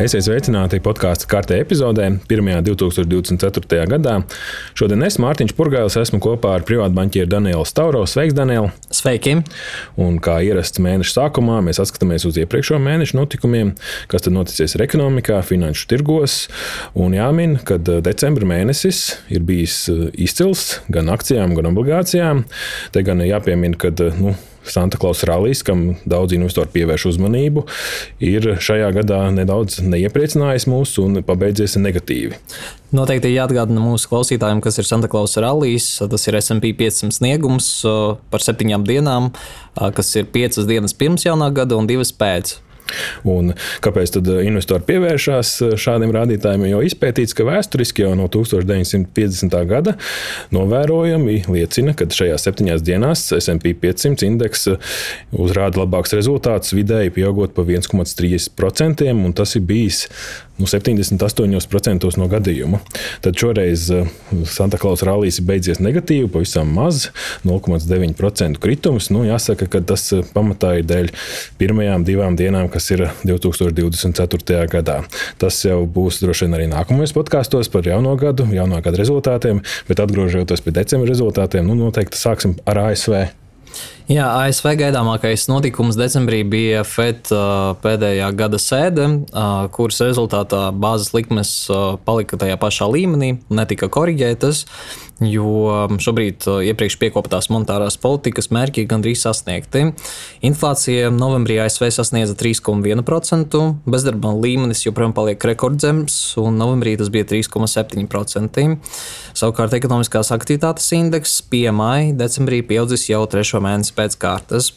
Esiet sveicināti podkāstu kārtē epizodē, 1. 2024. gadā. Šodien es, Mārtiņš Purgājs, esmu kopā ar privātbanķieru Danielu Stauro. Sveiks, Daniel! Sveiki! Un kā ierasts mēneša sākumā, mēs skatāmies uz iepriekšējo mēnešu notikumiem, kas tad noticis ar ekonomikā, finanšu tirgos. Un jāmin, ka decembra mēnesis ir bijis izcils gan akcijām, gan obligācijām. Te gan jāpiemina, ka nu, Santa Klausa rallies, kam daudz investori pievērš uzmanību, ir šajā gadā nedaudz neiepriecinājis mūs un pabeidzies negatīvi. Noteikti jāatgādina mūsu klausītājiem, kas ir Santa Klausa rallies. Tas ir SP 500 sniegums par septiņām dienām, kas ir piecas dienas pirms jaunā gada un divas pēc. Un kāpēc eh, investori pievēršās eh, šādiem rādītājiem? Jo izpētīts, ka vēsturiski jau no 1950. gada novērojami liecina, ka šajās septiņās dienās SP 500 indeks eh, uzrāda labāks rezultāts vidēji pieaugot pa 1,3%, un tas ir bijis nu, 78% no gadījumu. Tad šoreiz Santa Klausa rallija ir beidzies negatīvi, pavisam maz, 0,9% kritums. Nu, jāsaka, ka tas pamatā ir dēļ pirmajām divām dienām, kas ir 2024. gadā. Tas jau būs droši vien arī nākamajos podkāstos par jauno gadu, jauno gada rezultātiem, bet atgriežoties pie decembra rezultātiem, nu noteikti sāksim ar ASV. Jā, ASV gaidāmākais notikums decembrī bija FED pēdējā gada sēde, kuras rezultātā bāzes likmes palika tajā pašā līmenī, netika korģētas jo šobrīd uh, iepriekš piekoptās monetārās politikas mērķi ir gandrīz sasniegti. Inflācija novembrī ASV sasniedza 3,1%, bezdarba līmenis joprojām paliek rekordzems, un novembrī tas bija 3,7%. Savukārt ekonomiskās aktivitātes indeks PMI decembrī pieaudzis jau trešo mēnesi pēc kārtas.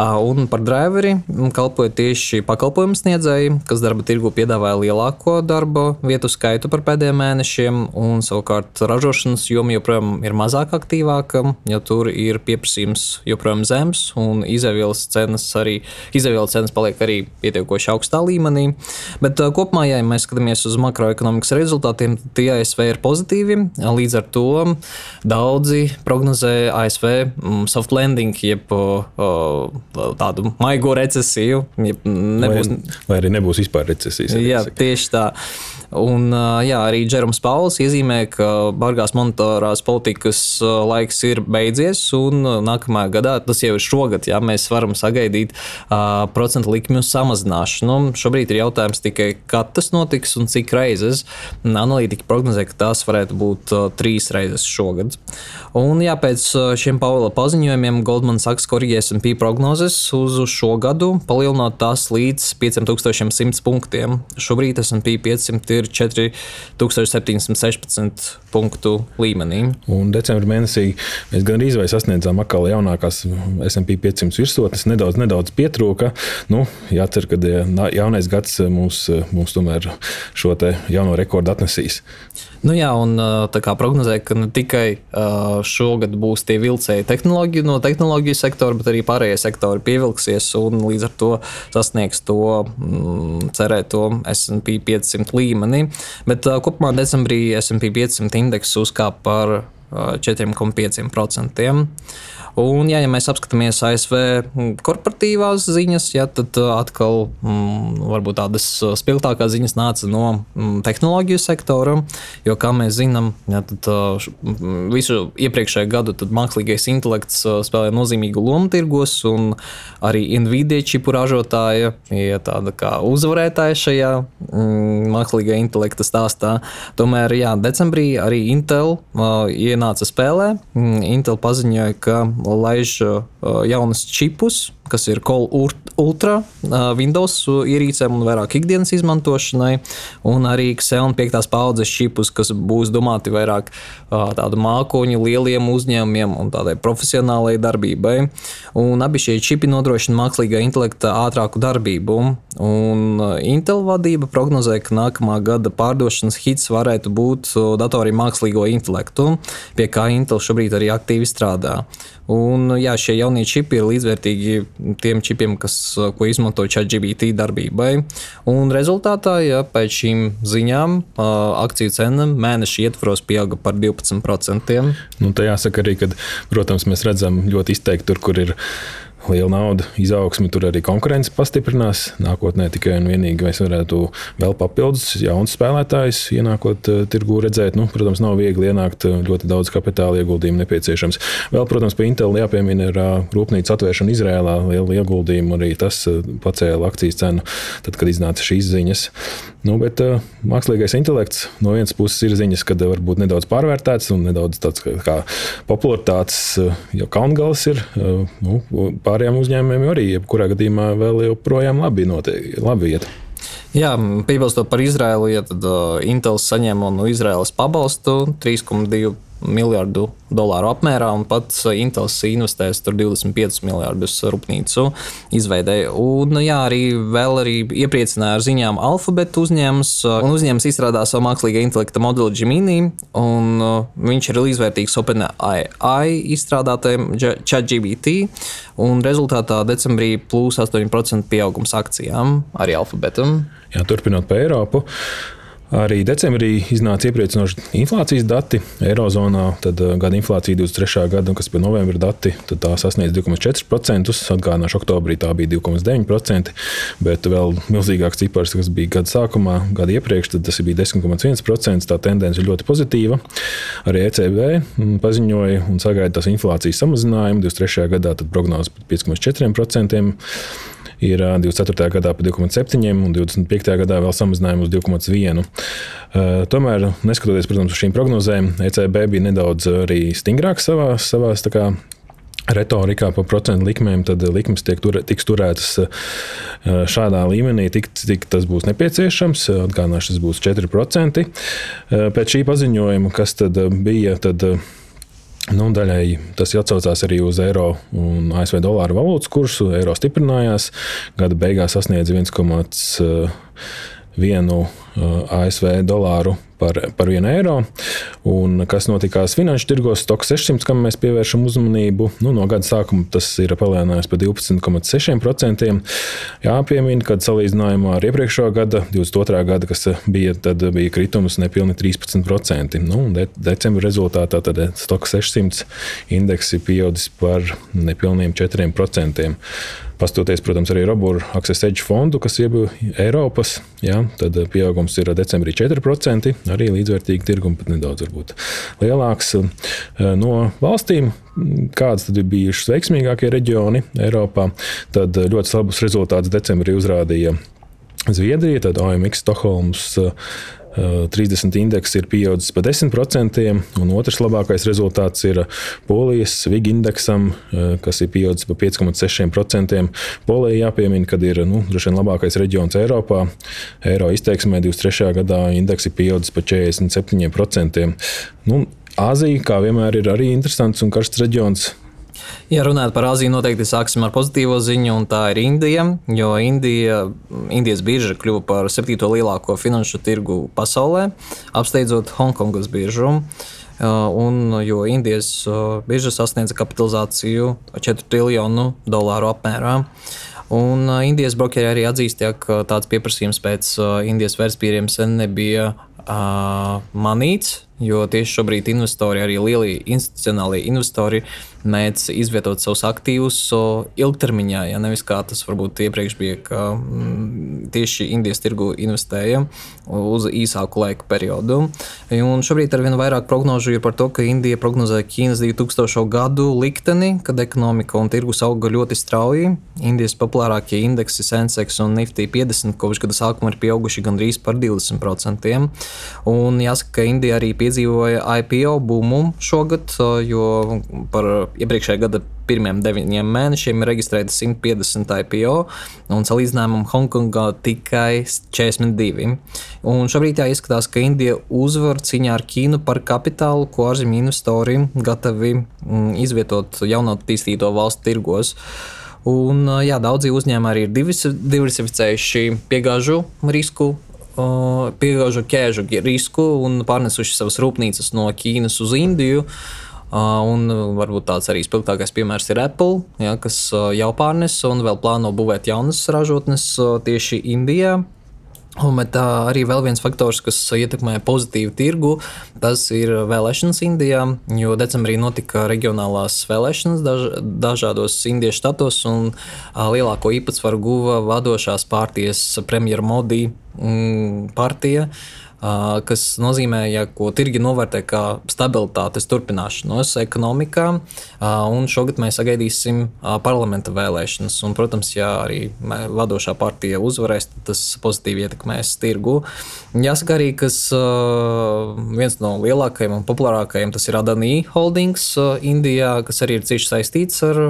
Un par driveri kalpoja tieši pakalpojumu sniedzēji, kas darba tirgu piedāvāja lielāko darba vietu skaitu par pēdējiem mēnešiem, un savukārt ražošanas joma joprojām ir mazāk aktīvāka, jo tur ir pieprasījums joprojām zems, un izēvielas cenas arī izēvielas cenas paliek arī pietiekoši augstā līmenī. Bet kopumā, ja mēs skatāmies uz makroekonomikas rezultātiem, tad tie ASV ir pozitīvi. Līdz ar to daudzi prognozē ASV soft landing, jeb uh, tādu maigo recesiju. Nebūs... Vai, vai arī nebūs vispār recesijas. Jā, tieši tā. Un, jā, arī Džerams Pauls iezīmē, ka bargās monetārās politikas laiks ir beidzies, un nākamajā gadā, tas jau ir šogad, jā, mēs varam sagaidīt uh, procentu likmju samazināšanu. Nu, šobrīd ir jautājums tikai, kad tas notiks un cik reizes. Analītiķi prognozē, ka tās varētu būt uh, trīs reizes šogad. Un, jā, pēc šiem Paula paziņojumiem Goldman Sachs korģē SP prognozes uz šo gadu, palielinot tās līdz 5100 punktiem. Šobrīd SP 500 ir 4716 punktu līmenī. Un decembrī mēnesī mēs gan arī sasniedzām atkal jaunākās SP 500 virsotnes. Nedaudz, nedaudz pietrūka. Nu, jācer, ka jaunais gads mums, mums tomēr šo jauno rekordu atnesīs. Nu jā, un tā kā prognozēja, ka ne tikai šogad būs tie vilcēji tehnoloģiju, no tehnoloģiju sektora, bet arī pārējie sektori pievilksies un līdz ar to sasniegs to mm, cerēto SP 500 līmeni. Bet kopumā decembrī SP 500 indeks uzkāpa par 4,5%. Un, jā, ja mēs apskatāmies ASV korporatīvās ziņas, jā, tad uh, atkal mm, varbūt tādas uh, spilgtākās ziņas nāca no mm, tehnoloģiju sektora. Jo, kā mēs zinām, jā, tad, uh, visu iepriekšējo gadu mākslīgais intelekts spēlē nozīmīgu lomu tirgos, un arī Nvidia čipu ražotāja ir tāda kā uzvarētāja šajā mm, mākslīgā intelekta stāstā. Tomēr jā, decembrī arī Intel uh, ienāca spēlē. Mm, Intel paziņoja, ka laiž uh, jaunus čipus, kas ir Call Ultra Windows ierīcēm un vairāk ikdienas izmantošanai, un arī Xeon 5. paudzes čipus, kas būs domāti vairāk tādu mākoņu lieliem uzņēmumiem un tādai profesionālai darbībai. Un abi šie čipi nodrošina mākslīgā intelekta ātrāku darbību. Un Intel vadība prognozē, ka nākamā gada pārdošanas hits varētu būt datoriem mākslīgo intelektu, pie kā Intel šobrīd arī aktīvi strādā. Un, jā, šie jaunie čipi ir līdzvērtīgi tiem čipiem, kas, ko izmanto ChatGPT darbībai. Un rezultātā, ja pēc šīm ziņām, akciju cena mēneša ietvaros pieauga par 12%. Nu, tā jāsaka arī, ka, protams, mēs redzam ļoti izteikti tur, kur ir liela nauda, izaugsme, tur arī konkurence pastiprinās. Nākotnē tikai un vienīgi mēs varētu vēl papildus jaunus spēlētājus ienākot uh, tirgū redzēt. Nu, protams, nav viegli ienākt, uh, ļoti daudz kapitāla ieguldījumu nepieciešams. Vēl, protams, pie Intel jāpiemina ir uh, rūpnīca atvēršana Izrēlā, liela ieguldījuma, arī tas pacēla akcijas cenu, tad, kad iznāca šīs ziņas. Nu, bet mākslīgais intelekts no vienas puses ir ziņas, kad varbūt nedaudz pārvērtēts un nedaudz tāds kā, popularitātes jau kaungals ir. Nu, pārējiem uzņēmumiem arī jebkurā gadījumā vēl joprojām labi, notiek, labi iet. Jā, piebilstot par Izraēlu, ja tad uh, Intels saņem no Izraēlas pabalstu 3,2 miljardu dolāru apmērā, un pats Intels investēs tur 25 miljardus rūpnīcu izveidē. Un, jā, arī vēl arī iepriecināja ar ziņām Alphabet uzņēmums, un uzņēmums izstrādā savu mākslīgā intelekta modeli Gemini, un viņš ir līdzvērtīgs OpenAI izstrādātajam ChatGPT, un rezultātā decembrī plus 8% pieaugums akcijām arī Alphabetam. Jā, turpinot pa Eiropu. Arī decembrī iznāca iepriecinoši inflācijas dati Eirozonā. Tad uh, gada inflācija 23. gada, kas bija novembra dati, tā sasniedz 2,4%. Atgādināšu, oktobrī tā bija 2,9%, bet vēl milzīgāks cipars, kas bija gada sākumā, gada iepriekš, tas bija 10,1%. Tā tendence ir ļoti pozitīva. Arī ECB mm, paziņoja un sagaida tās inflācijas samazinājumu 23. gadā, tad prognozes par 5,4% ir 24. gadā par 2,7 un 25. gadā vēl samazinājumu uz 2,1. Tomēr, neskatoties protams, uz šīm prognozēm, ECB bija nedaudz arī stingrāks savā, savā kā, retorikā par procentu likmēm, tad likmes tiek tur, tiks turētas šādā līmenī, tik, cik tas būs nepieciešams. Atgādināšu, tas būs 4%. Pēc šī paziņojuma, kas tad bija, tad Nu, daļai tas atcaucās arī uz eiro un ASV dolāru valūtas kursu. Eiro stiprinājās, gada beigās sasniedza 1,1 ASV dolāru par, par 1 eiro. Un kas notikās finanšu tirgos, Stock 600, kam mēs pievēršam uzmanību, nu, no gada sākuma tas ir palielinājis par 12,6%. Jāpiemina, ka salīdzinājumā ar iepriekšējo gada, 22. gada, kas bija, bija kritums nepilni 13%. Nu, de, decembra rezultātā tad Stock 600 indeks ir pieaudzis par nepilniem 4%. Pastoties, protams, arī Robūru Access Edge fondu, kas ir Eiropas, jā, tad pieaugums ir decembrī 4%, arī līdzvērtīgi tirgumi, pat nedaudz lielāks. No valstīm, kādas tad ir bijušas veiksmīgākie reģioni Eiropā, tad ļoti labus rezultātus decembrī uzrādīja Zviedrija, tad OMX Stokholmas 30 indeks ir pieaudzis par 10%, un otrs labākais rezultāts ir Polijas VIG indeksam, kas ir pieaudzis par 5,6%. Polija jāpiemina, ka ir nu, droši vien labākais reģions Eiropā. Eiro izteiksmē 23. gadā indeks ir pieaudzis par 47%. Nu, Āzija, kā vienmēr, ir arī interesants un karsts reģions. Ja runājot par Aziju, noteikti sāksim ar pozitīvo ziņu, un tā ir Indija. Jo Indija, Indijas birža kļuva par septīto lielāko finanšu tirgu pasaulē, apsteidzot Hongkongas biržu. Un, jo Indijas birža sasniedza kapitalizāciju 4 triljonu dolāru apmērā. Un Indijas brokeri arī atzīst, ka tāds pieprasījums pēc Indijas vērtspapīriem sen nebija uh, manīts, jo tieši šobrīd investori, arī lielie institucionālie investori, mēdz izvietot savus aktīvus ilgtermiņā. Ja nevis kā tas varbūt iepriekš bija, ka mm, tieši Indijas tirgu investēja uz īsāku laika periodu. Un šobrīd ar vien vairāk prognožu ir par to, ka Indija prognozē Ķīnas 2000. gadu likteni, kad ekonomika un tirgus auga ļoti strauji. Indijas populārākie indeksi Sensex un Nifty 50 kopš gada sākuma ir pieauguši gandrīz par 20%. Un jāsaka, ka Indija arī piedzīvoja IPO būmu šogad, jo par iepriekšējā gada pirmiem deviņiem mēnešiem ir reģistrēta 150 IPO, un salīdzinājumam Hongkongā tikai 42. Un šobrīd jāizskatās, ka Indija uzvar cīņā ar Ķīnu par kapitālu, ko ārzemju investori gatavi mm, izvietot jaunatīstīto valstu tirgos. Un, jā, daudzi uzņēmumi arī ir diversificējuši piegāžu risku piegāžu ķēžu risku un pārnesuši savas rūpnīcas no Ķīnas uz Indiju. Un varbūt tāds arī spilgtākais piemērs ir Apple, ja, kas jau pārnes un vēl plāno būvēt jaunas ražotnes tieši Indijā. Un, tā arī vēl viens faktors, kas ietekmē pozitīvu tirgu, tas ir vēlēšanas Indijā. Jo decembrī notika reģionālās vēlēšanas daž, dažādos Indijas štatos, un lielāko īpatsvaru guva vadošās partijas premjera Modi mm, partija kas nozīmē, ja ko tirgi novērtē kā stabilitātes turpināšanos ekonomikā. Un šogad mēs sagaidīsim parlamenta vēlēšanas. Un, protams, ja arī vadošā partija uzvarēs, tad tas pozitīvi ietekmēs tirgu. Jāsaka arī, ka viens no lielākajiem un populārākajiem tas ir Adanī Holdings Indijā, kas arī ir cieši saistīts ar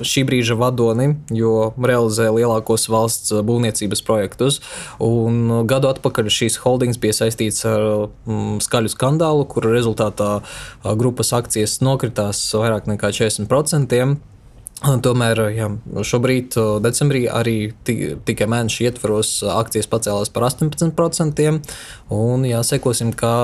šī brīža vadoni, jo realizē lielākos valsts būvniecības projektus. Un gadu atpakaļ šīs holdings bija saistīts ar mm, skaļu skandālu, kura rezultātā grupas akcijas nokritās vairāk nekā 40%. Tomēr jā, šobrīd, decembrī, arī tikai mēneša ietvaros akcijas pacēlās par 18%. Un jāsekosim, kā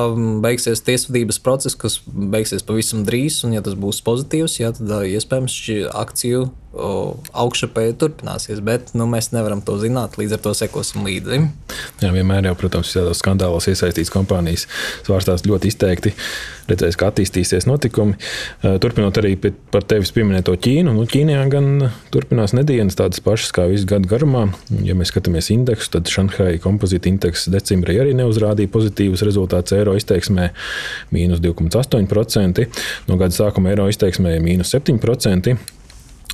beigsies tiesvedības process, kas beigsies pavisam drīz. Un, ja tas būs pozitīvs, jā, tad iespējams šī akciju augšupēji turpināsies, bet nu, mēs nevaram to zināt, līdz ar to sekosim līdzi. Jā, vienmēr jau, protams, tādos skandālos iesaistīts kompānijas svārstās ļoti izteikti. Redzēs, kā attīstīsies notikumi. Turpinot arī par tevis pieminēto Ķīnu. Nu, Ķīnijā gan turpinās nedēļas tādas pašas kā visu gadu garumā. Ja mēs skatāmies indeksu, tad Šanhai kompozīta indeks decembrī arī neuzrādīja pozitīvus rezultātus eiro izteiksmē - mīnus 2,8%. No gada sākuma eiro izteiksmē - mīnus 7%.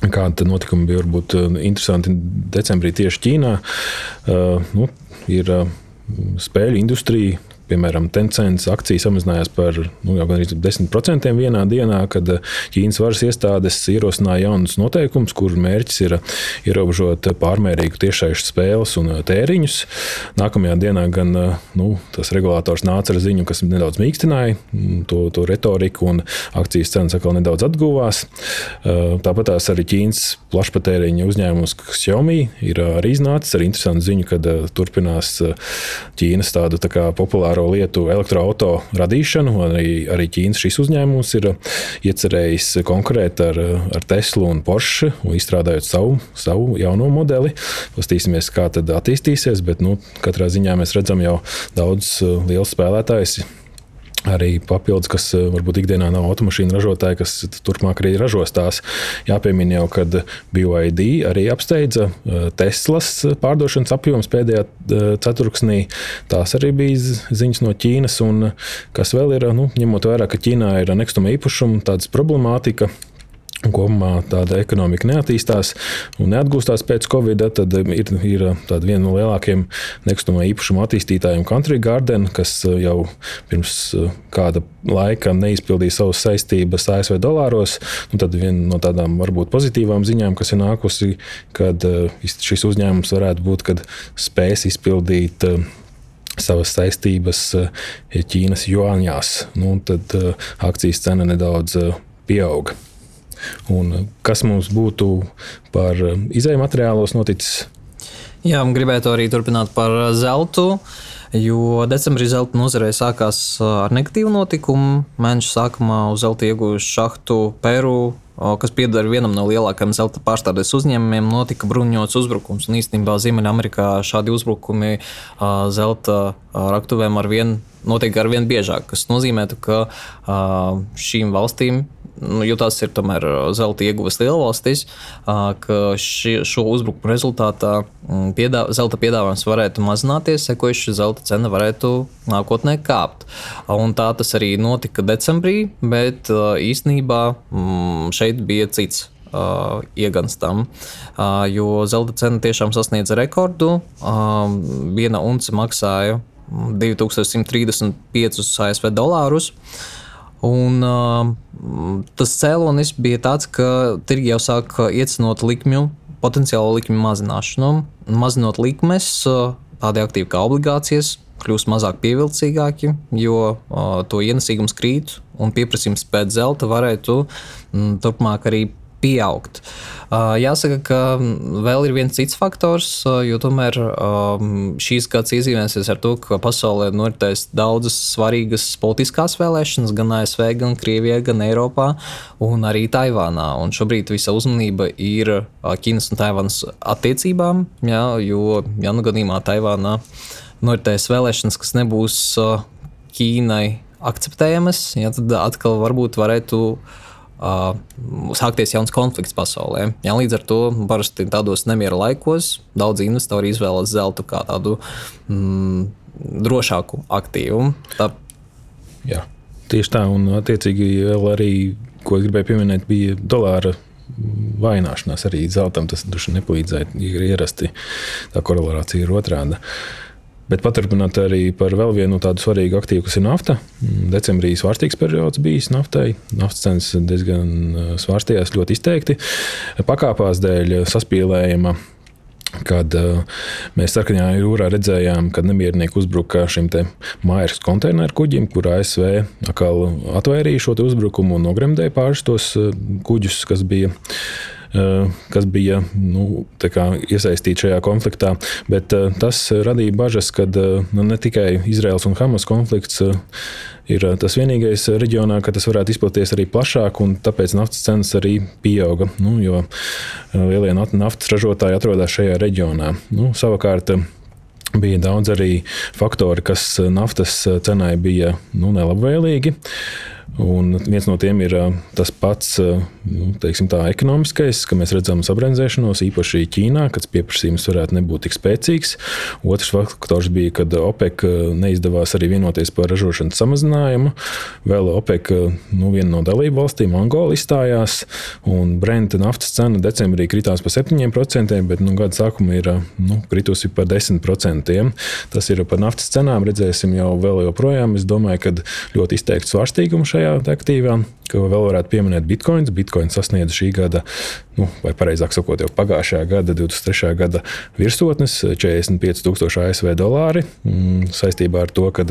Kāda notikuma bija varbūt eh, interesanti decembrī tieši Ķīnā? Uh, nu, ir uh, spēļu industrija, Piemēram, Tencents akcijas samazinājās par nu, gandrīz 10% vienā dienā, kad eh, Ķīnas varas iestādes ierosināja jaunus noteikumus, kuru mērķis ir ierobežot pārmērīgu tiešsaistes spēles un eh, tēriņus. Nākamajā dienā gan eh, nu, tas regulators nāca ar ziņu, kas nedaudz mīkstināja mm, to, to retoriku, un akcijas cenas atkal nedaudz atguvās. Tāpat arī Ķīnas plašpatēriņa uzņēmums Xiaomi ir arī iznācis ar interesantu ziņu, ka turpinās Ķīnas tādu tā populāru populāro lietu elektroautorātu radīšanu. Arī, arī Ķīnas šis uzņēmums ir iecerējis konkurēt ar, ar Teslu un Porsche, izstrādājot savu, savu jauno modeli. Pastīsimies, kā tas attīstīsies, bet nu, katrā ziņā mēs redzam jau daudz lielu spēlētāju arī papildus, kas eh, varbūt ikdienā nav automašīnu ražotāji, kas turpmāk arī ražos tās. Jāpiemina jau, ka BYD arī apsteidza eh, Teslas pārdošanas apjoms pēdējā eh, ceturksnī. Tās arī bija ziņas no Ķīnas, un kas vēl ir, nu, ņemot vērā, ka Ķīnā ir nekustama īpašuma, tādas problemātika kopumā tāda ekonomika neattīstās un neatgūstās pēc Covid, tad ir, ir viena no lielākajiem nekustamā īpašuma attīstītājiem Country Garden, kas jau pirms kāda laika neizpildīja savas saistības ASV dolāros. Un tad viena no tādām varbūt pozitīvām ziņām, kas ir nākusi, kad šis uzņēmums varētu būt, kad spēs izpildīt savas saistības Ķīnas juāņās. Nu, tad akcijas cena nedaudz pieauga. Un eh, kas mums būtu par eh, izējuma materiālos noticis? Jā, gribētu arī turpināt par eh, zeltu. Jo decembrī zelta nozarē sākās ar negatīvu notikumu. Mēneša sākumā uz zelta ieguvuši šahtu Peru, kas pieder vienam no lielākajiem zelta pārstādes uzņēmumiem, notika bruņots uzbrukums. Un īstenībā Ziemeļamerikā šādi uzbrukumi zelta raktuvēm ar vien notiek ar vien biežāk, kas nozīmē, ka šīm valstīm nu, jo tās ir tomēr zelta ieguves lielvalstis, ka ši, šo uzbrukumu rezultātā piedā, zelta piedāvājums varētu mazināties, sekojuši zelta cena varētu nākotnē kāpt. Un tā tas arī notika decembrī, bet īstenībā šeit bija cits uh, iegans tam, uh, jo zelta cena tiešām sasniedza rekordu. Uh, viena unce maksāja 2135 ASV dolārus. Un, uh, tas cēlonis bija tāds, ka tirgi jau sāk iecinot likmju, potenciālo likmju mazināšanu. Mazinot likmes, tādi aktīvi kā obligācijas kļūst mazāk pievilcīgāki, jo uh, to ienesīgums krīt un pieprasījums pēc zelta varētu mm, turpmāk arī pieaugt. Jāsaka, ka vēl ir viens cits faktors, jo tomēr šīs gads iezīmēsies ar to, ka pasaulē noritēs daudzas svarīgas politiskās vēlēšanas, gan ASV, gan Krievijā, gan Eiropā, un arī Taivānā. Un šobrīd visa uzmanība ir Ķīnas un Taivānas attiecībām, jā, jo, ja nu gadījumā Taivānā noritēs vēlēšanas, kas nebūs Ķīnai akceptējamas, ja, tad atkal varbūt varētu uh, uh, sākties jauns konflikts pasaulē. Jā, līdz ar to parasti tādos nemiera laikos daudz investori izvēlas zeltu kā tādu mm, drošāku aktīvu. Tā... Jā, tieši tā, un attiecīgi arī, ko gribēju pieminēt, bija dolāra vaināšanās arī zeltam. Tas duši nepalīdzēja. Ir ierasti tā korelācija ir otrāda. Uh, Bet paturpināt arī par vēl vienu tādu svarīgu aktīvu, kas ir nafta. Mm, decembrī svārstīgs periods bijis naftai. Naftas cenas diezgan uh, svārstījās ļoti izteikti. Pakāpās dēļ saspīlējuma kad uh, mēs sarkanajā jūrā redzējām, kad nemiernieki uzbruka šim mājas konteineru kuģim, kur ASV atkal atvairīja šo uzbrukumu un nogremdēja pāris tos uh, kuģus, kas bija Eh, kas bija nu, iesaistīti šajā konfliktā. Bet tas radīja bažas, ka nu, ne tikai Izraels un Hamas konflikts ir tas vienīgais reģionā, ka tas varētu izplatīties arī plašāk, un tāpēc naftas cenas arī pieauga. Nu, jo lielie naftas ražotāji atrodas šajā reģionā. Nu, savukārt, Bija daudz arī faktori, kas naftas cenai bija nu, nelabvēlīgi. Un viens no tiem ir tas pats nu, teiksim, tā, ekonomiskais, ka mēs redzam sabrenzēšanos, īpaši Ķīnā, kad pieprasījums varētu nebūt tik spēcīgs. Otrs faktors bija, kad OPEC neizdevās arī vienoties par ražošanas samazinājumu. Vēl OPEC, nu, viena no dalību valstīm, Angola izstājās, un Brenta naftas cena decembrī kritās par 7%, bet nu, gada sākumā ir nu, kritusi par 10%. Tas ir par naftas cenām, redzēsim jau vēl joprojām. Es domāju, ka ļoti izteikts svārstīgums šajā aktīvā, ko vēl varētu pieminēt Bitcoin. Bitcoin sasniedza šī gada, nu, vai precīzāk sakot, jau pagājušā gada, 23. gada virsotnes - 45,000 ASV dolāri. Mm, saistībā ar to, ka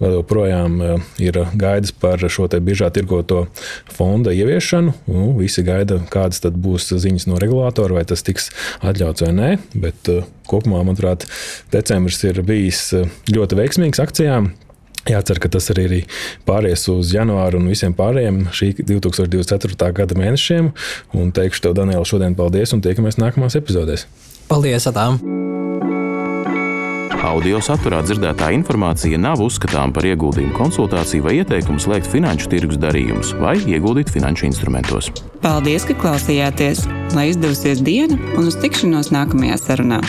vēl joprojām e, ir gaidas par šo biržā tirgoto fonda ieviešanu. Nu, visi gaida, kādas būs ziņas no regulātora, vai tas tiks atļauts vai nē. Bet e, kopumā, manuprāt, decembris ir bijis e, ļoti veiksmīgs akcijām. Jācer, ka tas arī pāries uz janvāru un visiem pārējiem šī 2024. gada mēnešiem. Un teikšu tev, Daniela, šodien paldies un tiekamies nākamās epizodēs. Paldies! Atām. Audio saturā dzirdētā informācija nav uzskatāms par ieguldījumu konsultāciju vai ieteikumu slēgt finanšu tirgus darījumus vai ieguldīt finanšu instrumentos. Paldies, ka klausījāties! Lai izdevusies diena un uz tikšanos nākamajā sarunā!